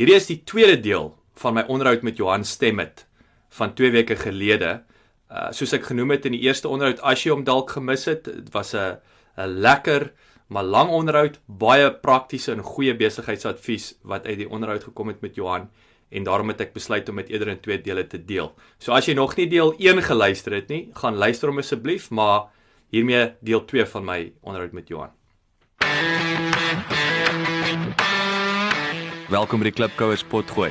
Hierdie is die tweede deel van my onderhoud met Johan Stemmet van 2 weke gelede. Uh soos ek genoem het in die eerste onderhoud, as jy hom dalk gemis het, dit was 'n 'n lekker maar lang onderhoud, baie praktiese en goeie besigheidsadvies wat uit die onderhoud gekom het met Johan en daarom het ek besluit om dit eerder in twee dele te deel. So as jy nog nie deel 1 geluister het nie, gaan luister hom asseblief, maar hiermee deel 2 van my onderhoud met Johan. Welkom by die Klipkouers potgooi.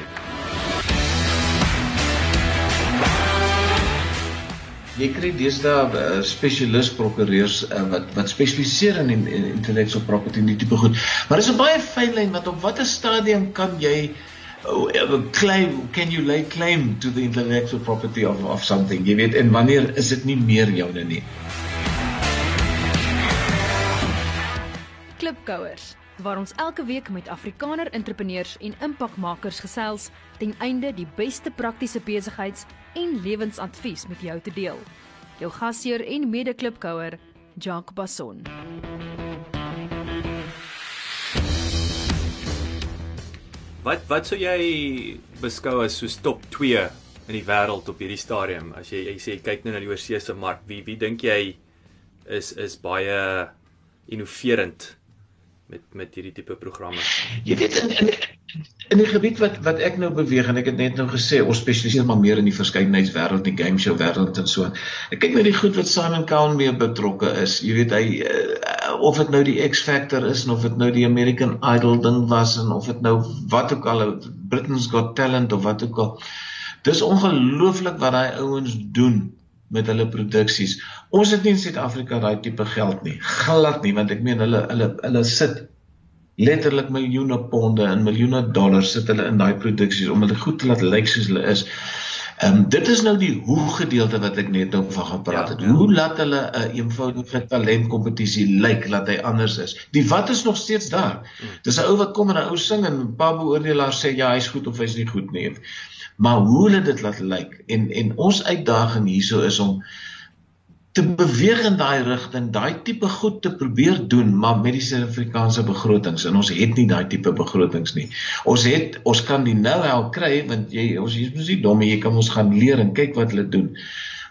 Jy kry deesdae uh, spesialis prokureurs uh, wat wat spesialiseer in, in, in intellectual property en die tipe goed. Maar dis 'n baie fyn lyn wat op watter stadium kan jy uh, claim can you lay claim to the intellectual property of of something? Jy weet en wanneer is dit nie meer joune nie? Klipkouers waar ons elke week met Afrikaner entrepreneurs en impakmakers gesels ten einde die beste praktiese besigheids- en lewensadvies met jou te deel. Jou gasheer en mede-klipkouer, Jacques Basson. Wat wat sou jy beskou as soos top 2 in die wêreld op hierdie stadium? As jy jy sê kyk nou na die oorseese mark, wie wie dink jy is is baie innoverend met met hierdie tipe programme. Jy weet in in in die gebied wat wat ek nou beweeg en ek het net nou gesê ons spesialiseer maar meer in die verskeidenheidswêreld, die game show wêreld en so. Ek kyk net die goed wat Simon Cowell mee betrokke is. Jy weet hy uh, of dit nou die X Factor is of dit nou die American Idol ding was en of dit nou wat ook al Britain's Got Talent of wat ook al. Dis ongelooflik wat daai ouens doen met hulle produksies. Ons het nie in Suid-Afrika daai tipe geld nie. Glad nie, want ek meen hulle hulle hulle sit letterlik miljoene ponde en miljoene dollars sit hulle in daai produksies om dit goed te laat lyk soos hulle is. Ehm um, dit is nou die hoe gedeelte wat ek net nou van gepraat het. Ja, ja. Hoe laat hulle 'n uh, eenvoudige talentkompetisie lyk laat hy anders is. Die wat is nog steeds daar. Hmm. Dis 'n ou wat kom en 'n ou sing en 'n paar beoordelaars sê ja, hy's goed of hy's nie goed nie maar hoe hulle dit laat lyk en en ons uitdaging hierso is om te beweeg in daai rigting, daai tipe goed te probeer doen, maar met die Suid-Afrikaanse begrotings en ons het nie daai tipe begrotings nie. Ons het ons kan die know-how kry want jy ons is mos nie dom, jy kan ons gaan leer en kyk wat hulle doen.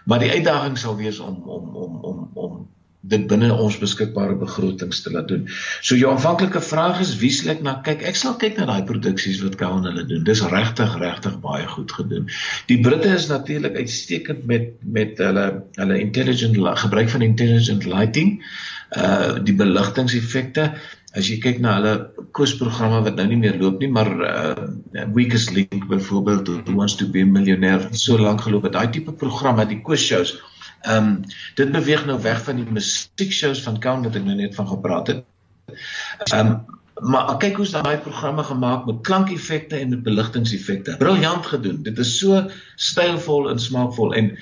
Maar die uitdaging sal wees om om om om om dit binne ons beskikbare begrotings te laat doen. So jou aanvanklike vraag is wie sal ek na kyk? Ek sal kyk na daai produksies wat Cowan hulle doen. Dis regtig regtig baie goed gedoen. Die Britte is natuurlik uitstekend met met hulle hulle intelligent gebruik van intelligent lighting. Uh die beligtingeffekte as jy kyk na hulle koersprogramme wat nou nie meer loop nie, maar uh Weakest Link byvoorbeeld, Who Wants to be a Millionaire, so lank geloop het. Daai tipe programme, die koersshows Ehm um, dit beweeg nou weg van die musiekshows van Count wat ek nou net van gepraat het. Ehm um, maar kyk hoe's daai programme gemaak met klankeffekte en met beligtingeffekte. Briljant gedoen. Dit is so stylvol en smaakvol en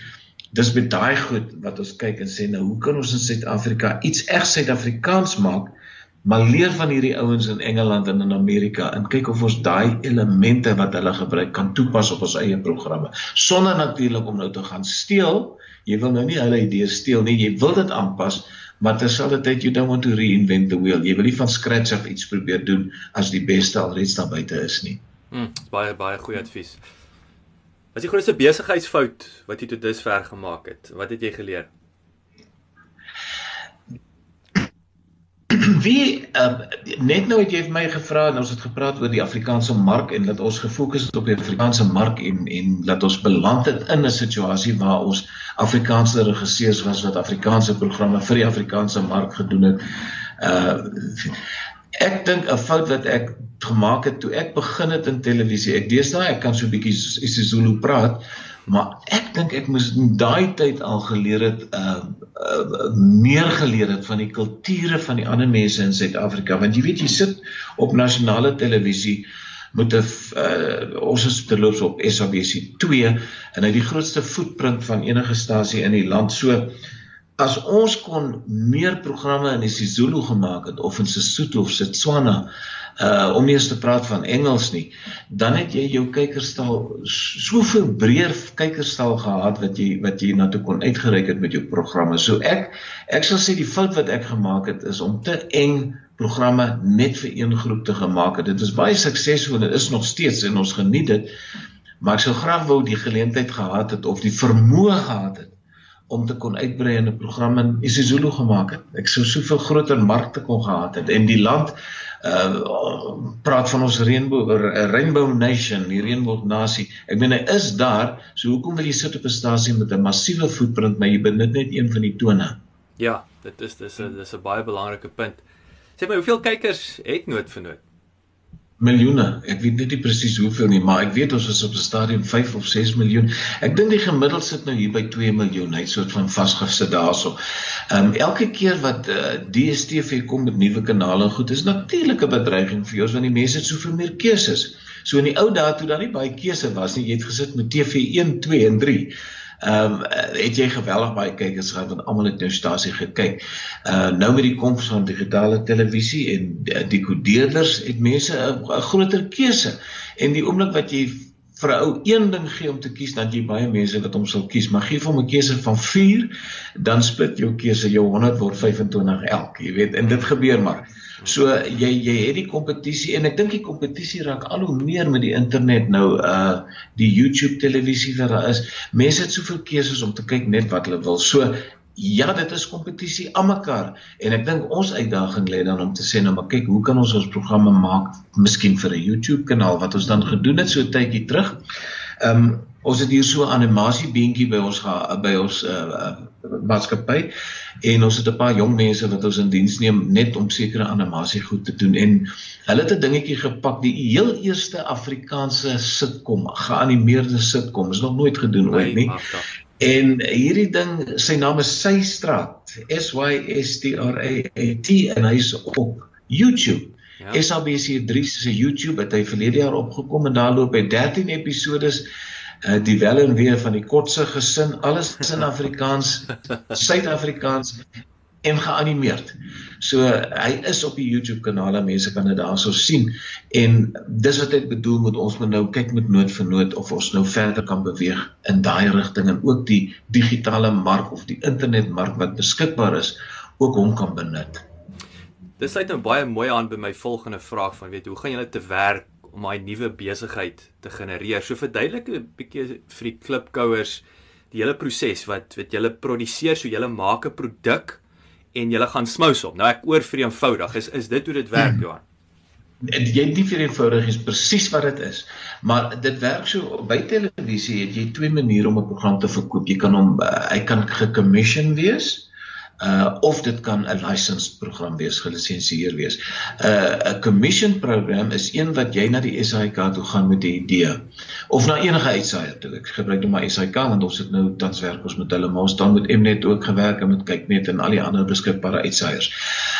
dis met daai goed wat ons kyk en sê nou hoe kan ons in Suid-Afrika iets reg Suid-Afrikaans maak? Maar leer van hierdie ouens in Engeland en in Amerika en kyk of ons daai elemente wat hulle gebruik kan toepas op ons eie programme sonder natuurlik om nou te gaan steel jy wil nou nie hulle idees steel nie, jy wil dit aanpas, maar terselfdertyd you don't want to reinvent the wheel. Jy wil nie van scratch af iets probeer doen as die beste alreeds daar buite is nie. Mm, baie baie goeie advies. Wat is die grootste besigheidsfout wat jy tot dusver gemaak het? Wat het jy geleer? Wie uh, net nou het jy vir my gevra en ons het gepraat oor die Afrikaanse mark en dat ons gefokus het op die Afrikaanse mark en en dat ons beland het in 'n situasie waar ons Afrikaanse regisseurs was wat Afrikaanse programme vir die Afrikaanse mark gedoen het. Uh ek dink 'n fout wat ek gemaak het toe ek begin het in televisie. Ek deesdae ek kan so 'n bietjie isiZulu praat maar ek dink ek moes in daai tyd al geleer het uh, uh meer geleer het van die kulture van die ander mense in Suid-Afrika. Want jy weet jy sit op nasionale televisie met 'n uh, ons is terloops op SABC 2 en hy die grootste footprint van enige stasie in die land. So as ons kon meer programme in die Sezulu gemaak het of in Sesotho of Setswana uh om nie eens te praat van Engels nie, dan het jy jou kykerstal soveel breër kykerstal gehad wat jy wat jy na toe kon uitgereik het met jou programme. So ek ek sal sê die fout wat ek gemaak het is om te eng programme net vir een groep te gemaak het. Dit was baie suksesvol dit is nog steeds en ons geniet dit. Maar ek sou graag wou die geleentheid gehad het of die vermoë gehad het om te kon uitbrei en 'n program in isiZulu gemaak het. Ek sou soveel groter markte kon gehad het en die land uh praat van ons reënboog rainbow nation, die reënboog nasie. Ek meen hy is daar, so hoekom wil jy sit op 'n stasie met 'n massiewe footprint maar jy benut net een van die tone? Ja, dit is dis 'n dis 'n baie belangrike punt. Sê my, hoeveel kykers het Noord vir Noord? Miljoene. Ek weet net nie presies hoeveel nie, maar ek weet ons is op 'n stadium 5 of 6 miljoen. Ek dink die gemiddeld sit nou hier by 2 miljoen, hy soort van vasgesit daarso. Ehm um, elke keer wat uh, eh, DStv kom met nuwe kanale, goed, is natuurlik 'n bedreiging vir ons want die mense het soveel meer keuses. So in die ou dae toe daar nie baie keuse was nie, jy het gesit met TV1, 2 en 3. Ehm um, het jy geweldig baie kykers gehad want almal het nou stasie gekyk. Uh nou met die koms van digitale televisie en dekodeerders het mense 'n groter keuse. En die oomblik wat jy vir 'n ou een ding gee om te kies, dan jy baie mense wat hom sal kies, maar gee hom 'n keuse van 4, dan split jou keuse jou 100 word 25 elk, jy weet, en dit gebeur maar. So jy jy het die kompetisie en ek dink die kompetisie raak al hoe meer met die internet nou uh die YouTube televisie wat daar is. Mense het soveel keuses om te kyk net wat hulle wil. So ja, dit is kompetisie aan mekaar. En ek dink ons uitdaging lê dan om te sê nou maar kyk, hoe kan ons ons programme maak miskien vir 'n YouTube kanaal wat ons dan gedoen het so tydjie terug. Ehm um, ons het hier so 'n animasie beentjie by ons by ons uh, uh maatskappy en ons het 'n paar jong mense wat ons in diens neem net om sekere animasie goed te doen. En hulle het 'n dingetjie gepak die heel eerste Afrikaanse sitkom geanimeerde sitkom is nog nooit gedoen ooit nie en hierdie ding sy naam is Systraat S Y S T R A T en hy's op YouTube Ja. SABC3 se YouTube het hy verlede jaar opgekom en daar loop hy 13 episodes uh, die wel en weer van die kortse gesin, alles in Afrikaans, Suid-Afrikaans en geanimeerd. So hy is op die YouTube kanaal en mense kan dit daarso sien en dis wat ek bedoel met ons moet nou kyk met nood vir nood of ons nou verder kan beweeg in daai rigting en ook die digitale mark of die internetmark wat beskikbaar is ook hom kan benut. Dis sluit nou baie mooi aan by my volgende vraag van weet hoe gaan julle te werk om daai nuwe besigheid te genereer. So verduidelik 'n bietjie vir die klipkouers die hele proses wat wat julle produseer, so julle maak 'n produk en julle gaan smous op. Nou ek oor vir eenvoudig, is is dit hoe dit werk, hmm. Johan? Jy nie vir eenvoudig is presies wat dit is. Maar dit werk so by televisie het jy twee maniere om 'n program te verkoop. Jy kan hom uh, hy kan gecommission wees uh of dit kan 'n licensed program wees, gelisensieer wees. Uh 'n commission program is een wat jy na die SAIK toe gaan met 'n idee of na enige uitsaaier toe. Ek gebruik nou maar SAIK want ons het nou tans werk ons met hulle, maar ons dan met Mnet ook gewerk en met Kyknet en al die ander beskikbare uitsaaiers.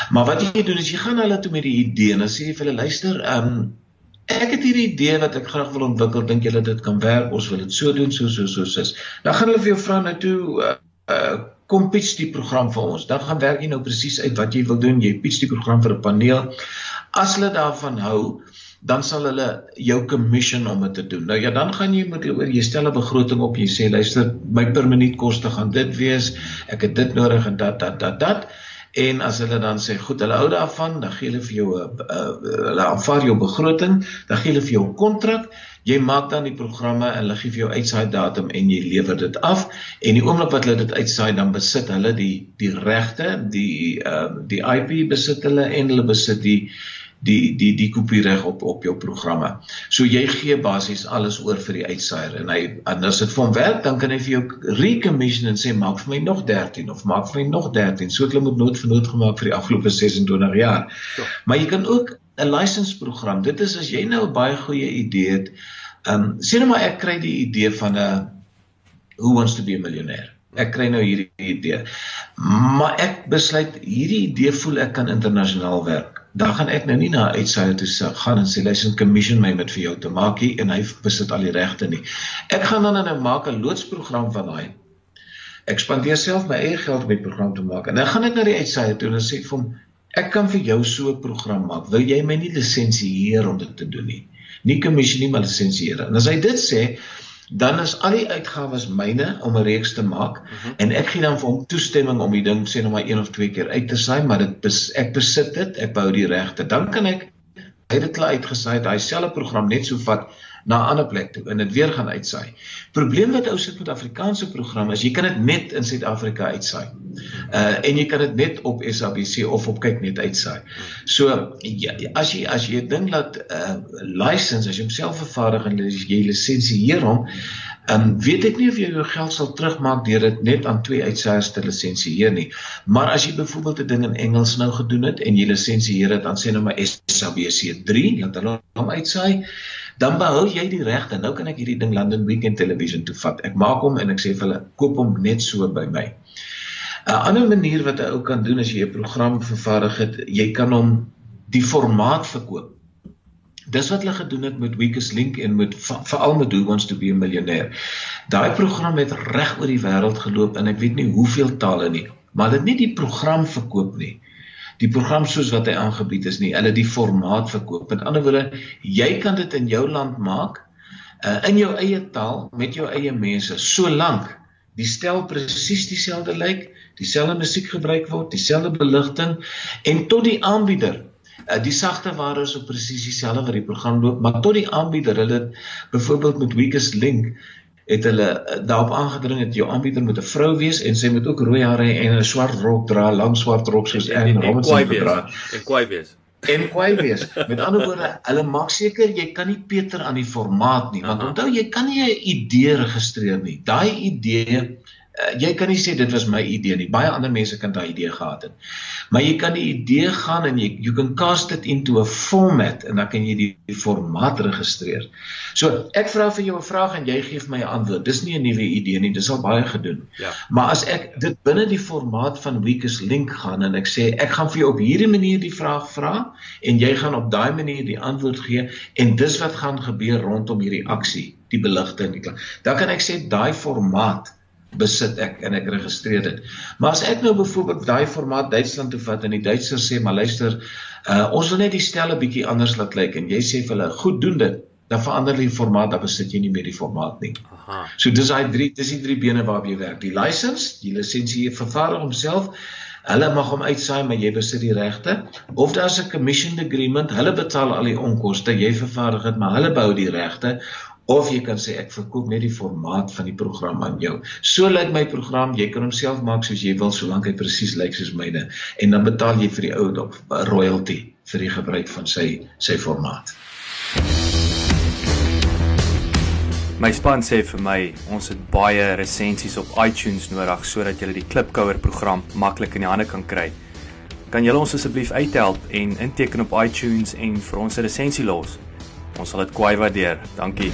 Maar wat jy doen is jy gaan hulle toe met die idee en dan sê jy vir hulle luister, um Ek het hierdie idee wat ek graag wil ontwikkel. Dink julle dit kan werk? Ons wil dit so doen, so so so so. Dan gaan hulle vir jou vra nou toe uh, uh kom pitch die program vir ons. Dan gaan werk jy nou presies uit wat jy wil doen. Jy pitch die program vir 'n paneel. As hulle daarvan hou, dan sal hulle jou commission om dit te doen. Nou ja, dan gaan jy met oor jy stel 'n begroting op. Jy sê luister, my per minuut koste gaan dit wees. Ek het dit nodig en dat dat dat dat. En as hulle dan sê goed, hulle hou daarvan, dan gee hulle vir jou 'n hulle aanvaar jou begroting, dan gee hulle vir jou 'n kontrak Jy maak dan die programme en hulle gee vir jou uitsaai datum en jy lewer dit af. En die oomblik wat hulle dit uitsaai dan besit hulle die die regte, die ehm uh, die IP besit hulle en hulle besit die die die die kopiereg op op jou programme. So jy gee basies alles oor vir die uitsaaier en hy en as dit vir hom werk, dan kan hy vir jou recommission en sê maak vir my nog 13 of maak vir my nog 13. So hulle moet nood vir nood gemaak vir die afgelope 26 jaar. So. Maar jy kan ook 'n license program. Dit is as jy nou 'n baie goeie idee het, Ehm um, sien nou maar ek kry die idee van 'n who wants to be a millionaire. Ek kry nou hierdie idee. Maar ek besluit hierdie idee voel ek kan internasionaal werk. Dan gaan ek nou nie na uitsaai toe gaan en sê luister commission my met vir jou te maak hier en hy besit al die regte nie. Ek gaan dan nou maak 'n loodsprogram van daai. Ek spandeer self my eie geld om die program te maak. En dan gaan ek na die uitsaai toe en sê vir hom ek kan vir jou so 'n program maak. Wil jy my nie lisensieer om dit te doen nie? nie kommissie nie maar lisensieer. En as hy dit sê, dan is al die uitgawes myne om 'n reeks te maak mhm. -huh. en ek gee dan vir hom toestemming om die ding sê nou maar een of twee keer uit te saai, maar dit bes, ek besit dit, ek bou die regte. Dan kan ek hy het dit klaar uitgesaai, daai selfe program net so vat na 'n ander plek toe en dit weer gaan uitsaai. Probleem wat ou sit met Afrikaanse programme is jy kan dit net in Suid-Afrika uitsaai. Uh en jy kan dit net op SABC of op kyk net uitsaai. So ja, as jy as jy dink dat uh lisensie as jy homself vervaardig en jy lisensieer hom, Ehm um, weet ek nie of jy jou geld sal terugmaak deur dit net aan twee uitsaaiers te lisensieer nie. Maar as jy byvoorbeeld 'n ding in Engels nou gedoen het en jy lisensieer dit aan sê nou maar SABC 3, laat hulle hom uitsaai, dan behou jy die regte. Nou kan ek hierdie ding London Weekend Television toe vat. Ek maak hom en ek sê vir hulle koop hom net so by my. 'n Ander manier wat 'n ou kan doen as jy 'n program vervaardig het, jy kan hom die formaat verkoop. Dis wat hulle gedoen het met Weakest Link en met veral met Who Wants to be a Millionaire. Daai program het reg oor die wêreld geloop en ek weet nie hoeveel tale nie, maar dit nie die program verkoop nie. Die program soos wat hy aangebied is nie, hulle die formaat verkoop. Met ander woorde, jy kan dit in jou land maak uh, in jou eie taal met jou eie mense, solank die stel presies dieselfde lyk, dieselfde musiek gebruik word, dieselfde beligting en tot die aanbieder uh, die sagte ware is op presies dieselfde wat die program loop, maar tot die aanbieder, hulle byvoorbeeld met Weakest Link het hulle uh, daarop aangedring dat jou aanbieder moet 'n vrou wees en sy moet ook rooi hare en 'n swart rok dra, lang swart rok soos en, en, en Robinson dra. En kwai wees. En kwai wees. Met ander woorde, hulle maak seker jy kan nie Peter aan die formaat nie, want onthou jy kan nie 'n idee registreer nie. Daai idee uh, jy kan nie sê dit was my idee nie. Baie ander mense kan daai idee gehad het. Maar jy kan die idee gaan en jy you can cast it into a format en dan kan jy die, die formaat registreer. So ek vra vir jou 'n vraag en jy gee vir my 'n antwoord. Dis nie 'n nuwe idee nie, dis al baie gedoen. Ja. Maar as ek dit binne die formaat van Weakest Link gaan en ek sê ek gaan vir jou op hierdie manier die vraag vra en jy gaan op daai manier die antwoord gee en dis wat gaan gebeur rondom hierdie aksie, die beligting. Dan kan ek sê daai formaat besit ek en ek registreer dit. Maar as ek nou byvoorbeeld daai formaat Duitsland toe vat en die Duitsers sê maar luister, uh, ons wil net die stelle bietjie anders laat lyk en jy sê vir hulle, "Goed, doen dit." Dan verander die formaat, dan besit jy nie meer die formaat nie. Aha. So dis daai drie, dis die drie bene waarop jy werk. Die license, die lisensie vervaardig homself. Hulle mag hom uitsaai, maar jy besit die regte. Of daar's 'n commissioned agreement, hulle betaal al die onkoste, jy vervaardig dit, maar hulle bou die regte of jy kan sê ek verkoop net die formaat van die program aan jou. So lyk my program, jy kan hom self maak soos jy wil solank hy presies lyk soos myne en dan betaal jy vir die ou dop royalty vir die gebruik van sy sy formaat. My span sê vir my ons het baie resensies op iTunes nodig sodat jy die Klipkouer program maklik in die hande kan kry. Kan julle ons asseblief uithelp en inteken op iTunes en vir ons 'n resensie los? Ons sal dit kwai waardeer. Dankie.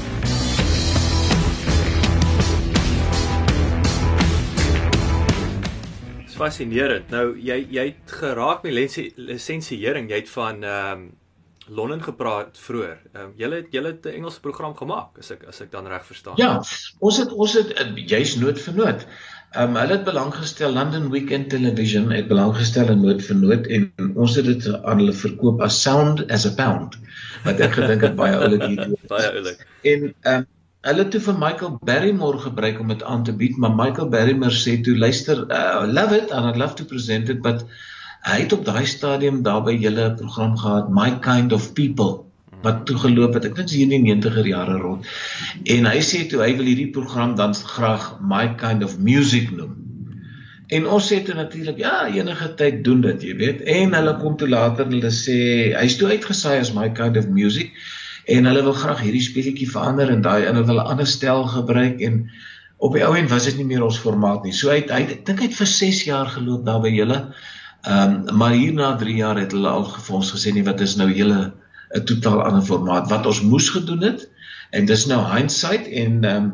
Dis fascinerend. Nou jy jy het geraak met lisensiering. Jy het van ehm um, Londen gepraat vroeër. Ehm um, julle het julle 'n Engelse program gemaak as ek as ek dan reg verstaan. Ja, ons het ons het uh, juis nood vir nood. Ehm um, hulle het belang gestel London Weekend Television het belang gestel in nood vir nood en ons het dit aan hulle verkoop as sound as a pound wat ek gedink het baie oulik hier. baie oulik. En ehm um, hulle toe vir Michael Barrymore gebruik om dit aan te bied, maar Michael Barrymore sê toe luister, uh, love it and I'd love to present it but hy het op daai stadium daarby julle program gehad My Kind of People wat toe geloop het. Ek dink dis hier in die 90er jare rond. En hy sê toe hy wil hierdie program dan graag My Kind of Music noem. En ons sê toe natuurlik ja, enige tyd doen dit, jy weet. En hulle kom toe later en hulle sê hy's toe uitgesaai as my kind of music en hulle wil graag hierdie speletjie verander en daai en hulle wil 'n ander styl gebruik en op die ou end was dit nie meer ons formaat nie. So hy hy dink hy het vir 6 jaar geloop daar by julle. Ehm um, maar hierna 3 jaar het hulle al vir ons gesê nie wat is nou julle 'n totaal ander formaat wat ons moes gedoen het en dis nou hindsight en ehm um,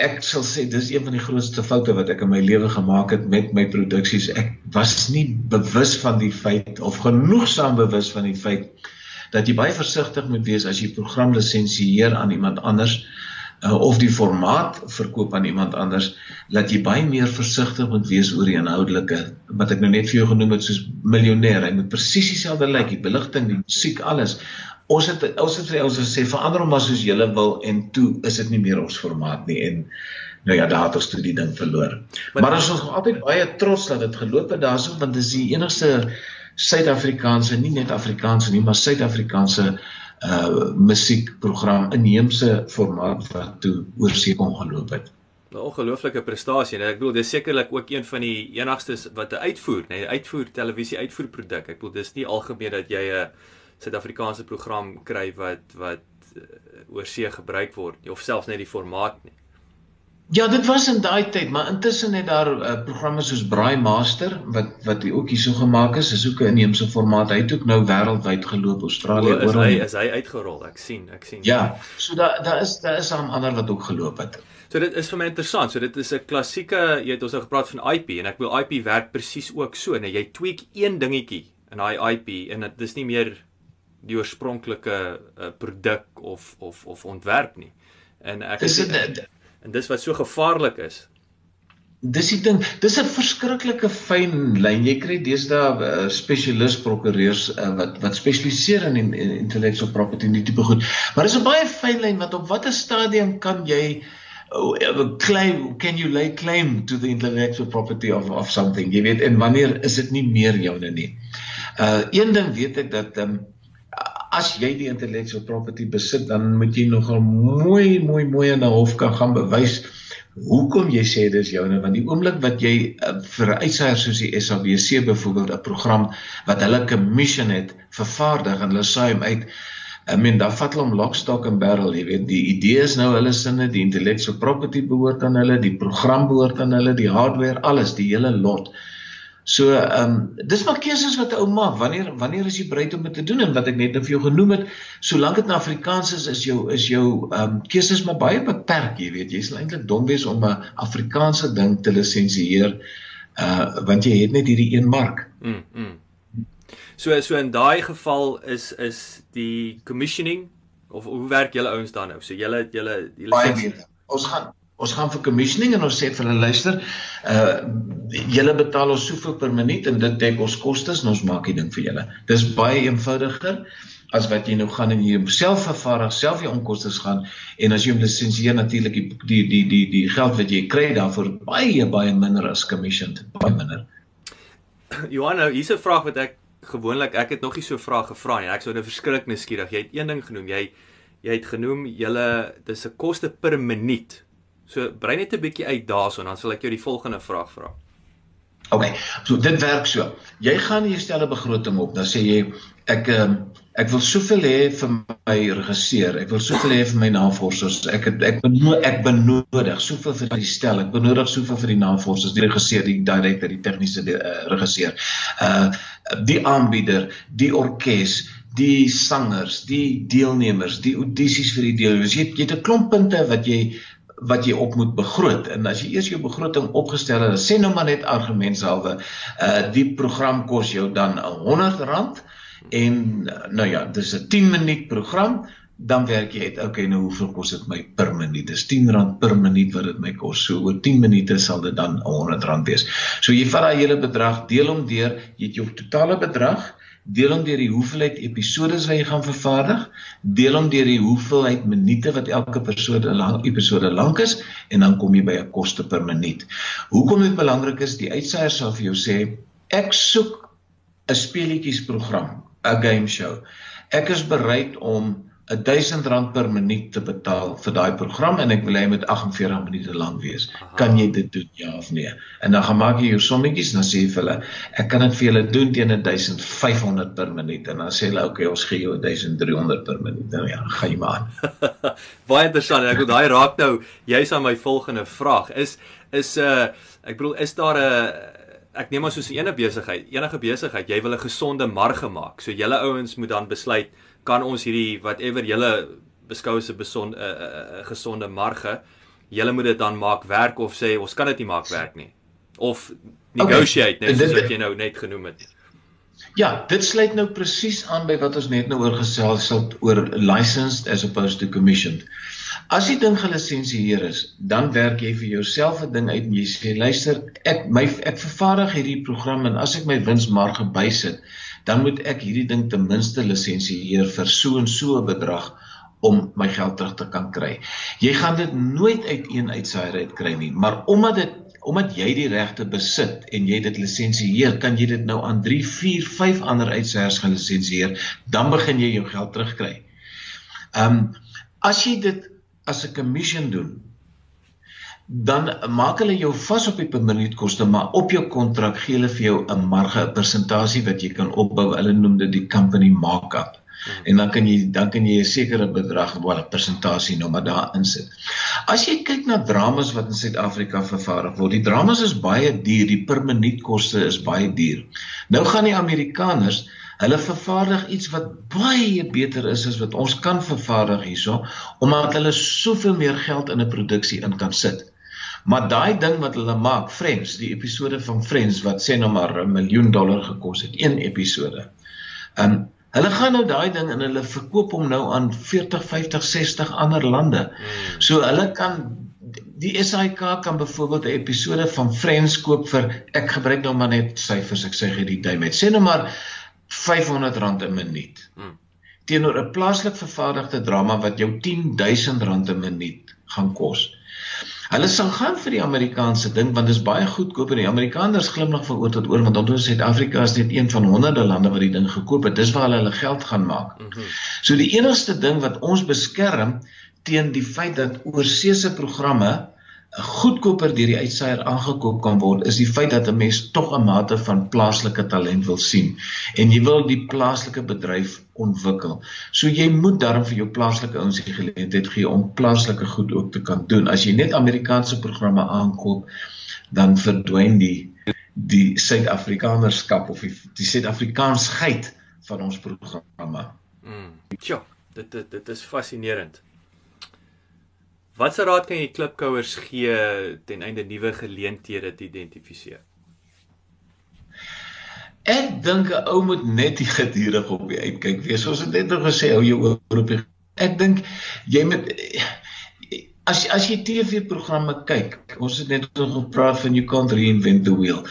ek sal sê dis een van die grootste foute wat ek in my lewe gemaak het met my produksies. Ek was nie bewus van die feit of genoegsaam bewus van die feit dat jy baie versigtig moet wees as jy program lisensieer aan iemand anders uh, of die formaat verkoop aan iemand anders, dat jy baie meer versigtig moet wees oor die inhoudelike wat ek nou net vir jou genoem het soos miljonair. Hy moet presies dieselfde lyk, die beligting, die musiek, alles ons het ons het vir ons gesê verander hom maar soos julle wil en toe is dit nie meer ons formaat nie en nou ja daar het ons toe die ding verloor. Maar, maar ons is altyd baie trots dat dit geloop het daarso want dit is die enigste Suid-Afrikaanse nie net Afrikaanse nie maar Suid-Afrikaanse uh musiekprogram inheemse formaat wat toe oor see kon geloop het. 'n ongelooflike prestasie en ek bedoel dis sekerlik ook een van die enigstes wat 'n uitvoer, nee, uitvoer televisie uitvoerproduk. Ek bedoel dis nie algemeen dat jy 'n Suid-Afrikaanse program kry wat wat uh, oor see gebruik word of selfs net die formaat nie. Ja, dit was in daai tyd, maar intussen het daar uh, programme soos Braai Master wat wat ook hierso gemaak is, is ook 'n inheemse formaat. Hy het ook nou wêreldwyd geloop, Australië oor. Is hy is hy uitgerol? Ek sien, ek sien. Ja, so daar daar is daar is 'n ander wat ook geloop het. So dit is vir my interessant. So dit is 'n klassieke, jy het ons nou gepraat van IP en ek wil IP werk presies ook so, nee, jy tweak een dingetjie in daai IP en dit is nie meer die oorspronklike uh, produk of of of ontwerp nie. En ek dis het, en dis wat so gevaarlik is. Dis die ding, dis 'n verskriklike fyn lyn. Jy kry deesdae uh, spesialis prokureurs uh, wat wat spesialiseer in, in intellectual property en die tipe goed. Maar dis 'n baie fyn lyn wat op watter stadium kan jy oh, claim can you lay claim to the intellectual property of of something jy weet en wanneer is dit nie meer joune nie uh een ding weet ek dat um, as jy die intellectual property besit dan moet jy nogal mooi mooi mooi in 'n hof kan gaan bewys hoekom jy sê dis joune want die oomblik wat jy uh, vir 'n uitsaier soos die SABC byvoorbeeld 'n program wat hulle commission het vervaardig en hulle saai hom uit I mean, dan vat hulle om lock stock and barrel, jy weet, die idee is nou hulle sinne, die intellectual property behoort aan hulle, die program behoort aan hulle, die hardware, alles, die hele lot. So, ehm um, dis maar keuses wat 'n ou maak. Wanneer wanneer is jy bereid om dit te doen en wat ek net nou vir jou genoem het, solank dit na Afrikaans is, is jou is jou ehm um, keuses maar baie beperk, jy weet. Jy sal eintlik dom wees om 'n Afrikaanse ding te lisensieer uh want jy het net hierdie een mark. Mm. mm. So so in daai geval is is die commissioning of hoe werk julle ouens dan nou? So julle julle julle ons gaan ons gaan vir commissioning en ons sê vir hulle luister, uh julle betaal ons soveel per minuut en dit dek ons kostes en ons maak die ding vir julle. Dis baie eenvoudiger as wat jy nou gaan en jy self vervaardig, self die onkoste gaan en as jy hom lisensieer natuurlik die die die die die geld wat jy kry daarvoor baie baie minder as commissioned, baie minder. Johan, nou hier's 'n vraag wat ek gewoonlik ek het nog nie so vrae gevra nie. Ek sou nou verskriklik nuuskierig. Jy het een ding genoem. Jy jy het genoem julle dis 'n koste per minuut. So brei net 'n bietjie uit daarson dan sal ek jou die volgende vraag vra. OK. So dit werk so. Jy gaan hier stel 'n begroting op. Dan sê jy ek ehm ek wil soveel hê vir my regisseur. Ek wil soveel hê vir my navorsers. Ek het, ek benodig ek benodig soveel vir die stel. Ek benodig soveel vir die navorsers, die regisseur, die direkteur, die tegniese uh, regisseur. Uh die aanbieder, die orkes, die sangers, die deelnemers, die audisies vir die deelnemers. Jy, jy het 'n klomp punte wat jy wat jy op moet begroot. En as jy eers jou begroting opgestel het, sê nou maar net argumentshalwe, uh die program kos jou dan R100 en nou ja, dis 'n 10 minuut program, dan werk jy uit, okay, nou hoeveel kos dit my per minuut? Dis R10 per minuut wat dit my kos. So oor 10 minute sal dit dan R100 wees. So jy vat daai hele bedrag, deel hom deur, jy het jou totale bedrag, deel hom deur die hoeveelheid episode wat jy gaan vervaardig, deel hom deur die hoeveelheid minute wat elke episode lank episode lank is en dan kom jy by 'n koste per minuut. Hoekom dit belangrik is, die uitsaier sal vir jou sê, ek soek 'n speletjiesprogram 'n game show. Ek is bereid om R1000 per minuut te betaal vir daai program en ek wil hy met 48 minute lank wees. Aha. Kan jy dit doen ja of nee? En dan gaan maak jy jou sommetjies en dan sê jy vir hulle, ek kan dit vir julle doen teen 1500 per minuut en dan sê hulle, okay, ons gee jou 1300 per minuut. Nou ja, gaan jy maar. Baie interessant. Ek wil daai raak nou jy's aan my volgende vraag. Is is 'n uh, ek bedoel is daar 'n uh, ek neem maar soos 'n ene besigheid, enige besigheid, jy wil 'n gesonde marge maak. So julle ouens moet dan besluit, kan ons hierdie whatever julle beskou as 'n besonde 'n uh, uh, uh, gesonde marge, julle moet dit dan maak werk of sê ons kan dit nie maak werk nie. Of negotiate okay. net soos wat jy nou net genoem het. Ja, dit sluit nou presies aan by wat ons net nou oor gesels het oor licensed as opposed to commissioned. As die ding gelisensieer is, dan werk jy vir jouself 'n ding uit en jy sê luister, ek my ek vervaardig hierdie program en as ek my winsmarge bysit, dan moet ek hierdie ding ten minste lisensieer vir so en so 'n bedrag om my geld terug te kan kry. Jy gaan dit nooit uit een uitsaaier uit kry nie, maar omdat dit omdat jy die regte besit en jy dit lisensieer, kan jy dit nou aan 3, 4, 5 ander uitsaaiers gaan lisensieer, dan begin jy jou geld terugkry. Ehm um, as jy dit as 'n commission doen, dan maak hulle jou vas op die per minuut koste, maar op jou kontrak gee hulle vir jou 'n marge, 'n persentasie wat jy kan opbou. Hulle noem dit die company markup. En dan kan jy dan kan jy 'n sekere bedrag of 'n persentasie nou maar daar insit. As jy kyk na dramas wat in Suid-Afrika vervaardig word, die dramas is baie duur, die per minuut koste is baie duur. Nou gaan die Amerikaners Hulle vervaardig iets wat baie beter is as wat ons kan vervaardig hierso omdat hulle soveel meer geld in 'n produksie in kan sit. Maar daai ding wat hulle maak, Friends, die episode van Friends wat sê nou maar 'n miljoen dollar gekos het, een episode. Um Hulle gaan nou daai ding en hulle verkoop hom nou aan 40, 50, 60 ander lande. Hmm. So hulle kan die SAK kan byvoorbeeld 'n episode van Friends koop vir ek gebruik nou maar net syfers, ek sê gee die tyd met. Sê nou maar R500 'n minuut. Hmm. Teenoor 'n plaaslik vervaardigde drama wat jou R10000 'n minuut gaan kos. Hulle sal gaan vir die Amerikaanse ding want dit is baie goedkoop en die Amerikaners glimlag van oor tot oor want onthou Suid-Afrika is net een van honderde lande wat die ding gekoop het. Dis waar hulle hulle geld gaan maak. Mm -hmm. So die enigste ding wat ons beskerm teen die feit dat oorseese programme goedkoper deur die uitsaaier aangekoop kan word is die feit dat 'n mens tog 'n mate van plaaslike talent wil sien en jy wil die plaaslike bedryf ontwikkel. So jy moet daarom vir jou plaaslike ouens die geleentheid gee om plaaslike goed ook te kan doen. As jy net Amerikaanse programme aankoop, dan verdwyn die die Suid-Afrikanerskap of die, die Suid-Afrikaansheid van ons programme. Mm. Tjoh, dit dit dit is fascinerend. Wat se raad kan jy klipkouers gee ten einde nuwe geleenthede te identifiseer? Ek dink 'n ou moet net die gedurig op die uitkyk wees. Ons het net nog gesê hou jou oor op die Ek dink jy moet as as jy TV-programme kyk, ons het net nog gepraat van you can't reinvent the wheel.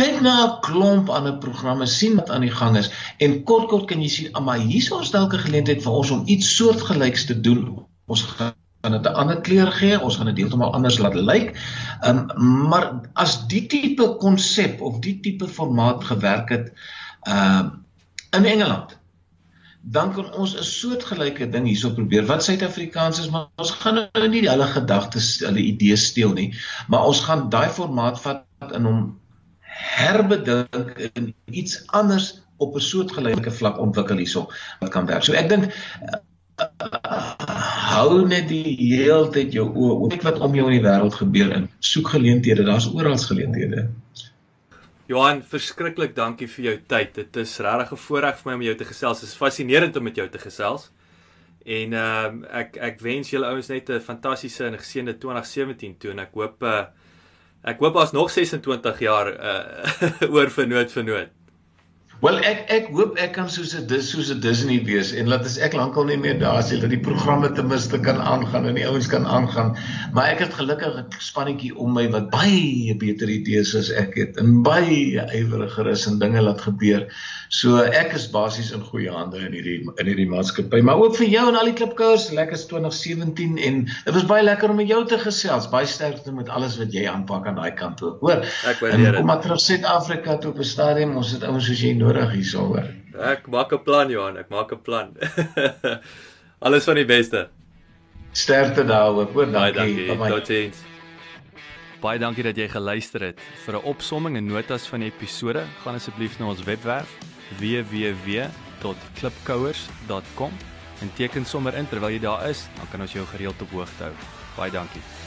Kyk na 'n klomp ander programme, sien wat aan die gang is en kort kort kan jy sien, maar hier is ons dalk 'n geleentheid vir ons om iets soortgelyks te doen. Ons gaan gaan dit 'n ander kleur gee, ons gaan dit heeltemal anders laat lyk. Ehm um, maar as die tipe konsep of die tipe formaat gewerk het ehm uh, in Engeland dan kan ons 'n soortgelyke ding hierso probeer. Wat Suid-Afrikaans is, maar ons gaan nou nie hulle gedagtes, hulle idees steel nie, maar ons gaan daai formaat vat in hom herbedink in iets anders op 'n soortgelyke vlak ontwikkel hierso wat kan werk. So ek dink hou net die heeltyd jou oë oop. Kyk wat om jou in die wêreld gebeur in. Soek geleenthede. Daar's oral geleenthede. Johan verskriklik dankie vir jou tyd. Dit is regtig 'n voorreg vir my om jou te gesels. Is fascinerend om met jou te gesels. En ehm uh, ek ek wens julle ouens net 'n fantastiese en geseënde 2017 toe en ek hoop uh, ek hoop daar's nog 26 jaar uh, oor vir nood vir nood Wel ek ek hoop ek kan soos 'n dis soos 'n Disney wees en laat as ek lankal nie meer daar is dat die programme ten minste kan aangaan en die ouens kan aangaan. Maar ek het gelukkig 'n spannetjie om my wat baie beter idees as ek het en baie ywerigger is en dinge laat gebeur. So ek is basies in goeie hande in hierdie in hierdie maatskappy. Maar ook vir jou en al die klipkouers, lekker 2017 en dit was baie lekker om met jou te gesels. Baie sterkte met alles wat jy aanpak aan daai kant toe. Hoor. Ek waardeer dit. Kom maar terug Suid-Afrika toe op 'n stadium. Ons het ouens soos jy nou nodig hierso hoor. Ek maak 'n plan Johan, ek maak 'n plan. Alles van die beste. Sterkte daaroor. Goed, dankie. Totsiens. Baie dankie dat jy geluister het. Vir 'n opsomming en notas van die episode, gaan asseblief na ons webwerf www.klipkouers.com en teken sommer in terwyl jy daar is, dan kan ons jou gereeld op hoogte hou. Baie dankie.